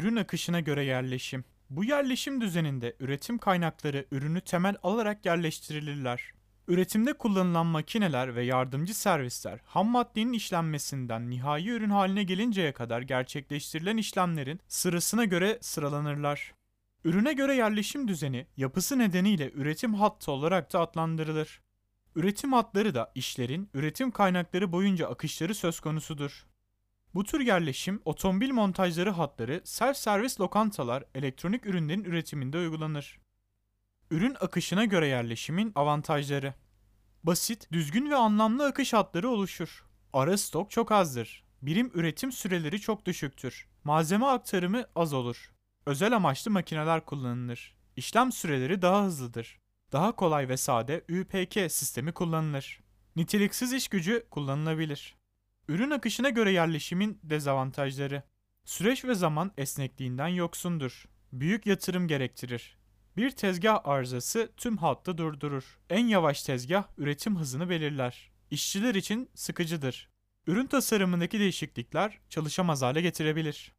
Ürün akışına göre yerleşim. Bu yerleşim düzeninde üretim kaynakları ürünü temel alarak yerleştirilirler. Üretimde kullanılan makineler ve yardımcı servisler ham maddenin işlenmesinden nihai ürün haline gelinceye kadar gerçekleştirilen işlemlerin sırasına göre sıralanırlar. Ürüne göre yerleşim düzeni yapısı nedeniyle üretim hattı olarak da adlandırılır. Üretim hatları da işlerin üretim kaynakları boyunca akışları söz konusudur. Bu tür yerleşim otomobil montajları hatları, self servis lokantalar, elektronik ürünlerin üretiminde uygulanır. Ürün akışına göre yerleşimin avantajları. Basit, düzgün ve anlamlı akış hatları oluşur. Ara stok çok azdır. Birim üretim süreleri çok düşüktür. Malzeme aktarımı az olur. Özel amaçlı makineler kullanılır. İşlem süreleri daha hızlıdır. Daha kolay ve sade UPK sistemi kullanılır. Niteliksiz iş gücü kullanılabilir. Ürün akışına göre yerleşimin dezavantajları. Süreç ve zaman esnekliğinden yoksundur. Büyük yatırım gerektirir. Bir tezgah arızası tüm hattı durdurur. En yavaş tezgah üretim hızını belirler. İşçiler için sıkıcıdır. Ürün tasarımındaki değişiklikler çalışamaz hale getirebilir.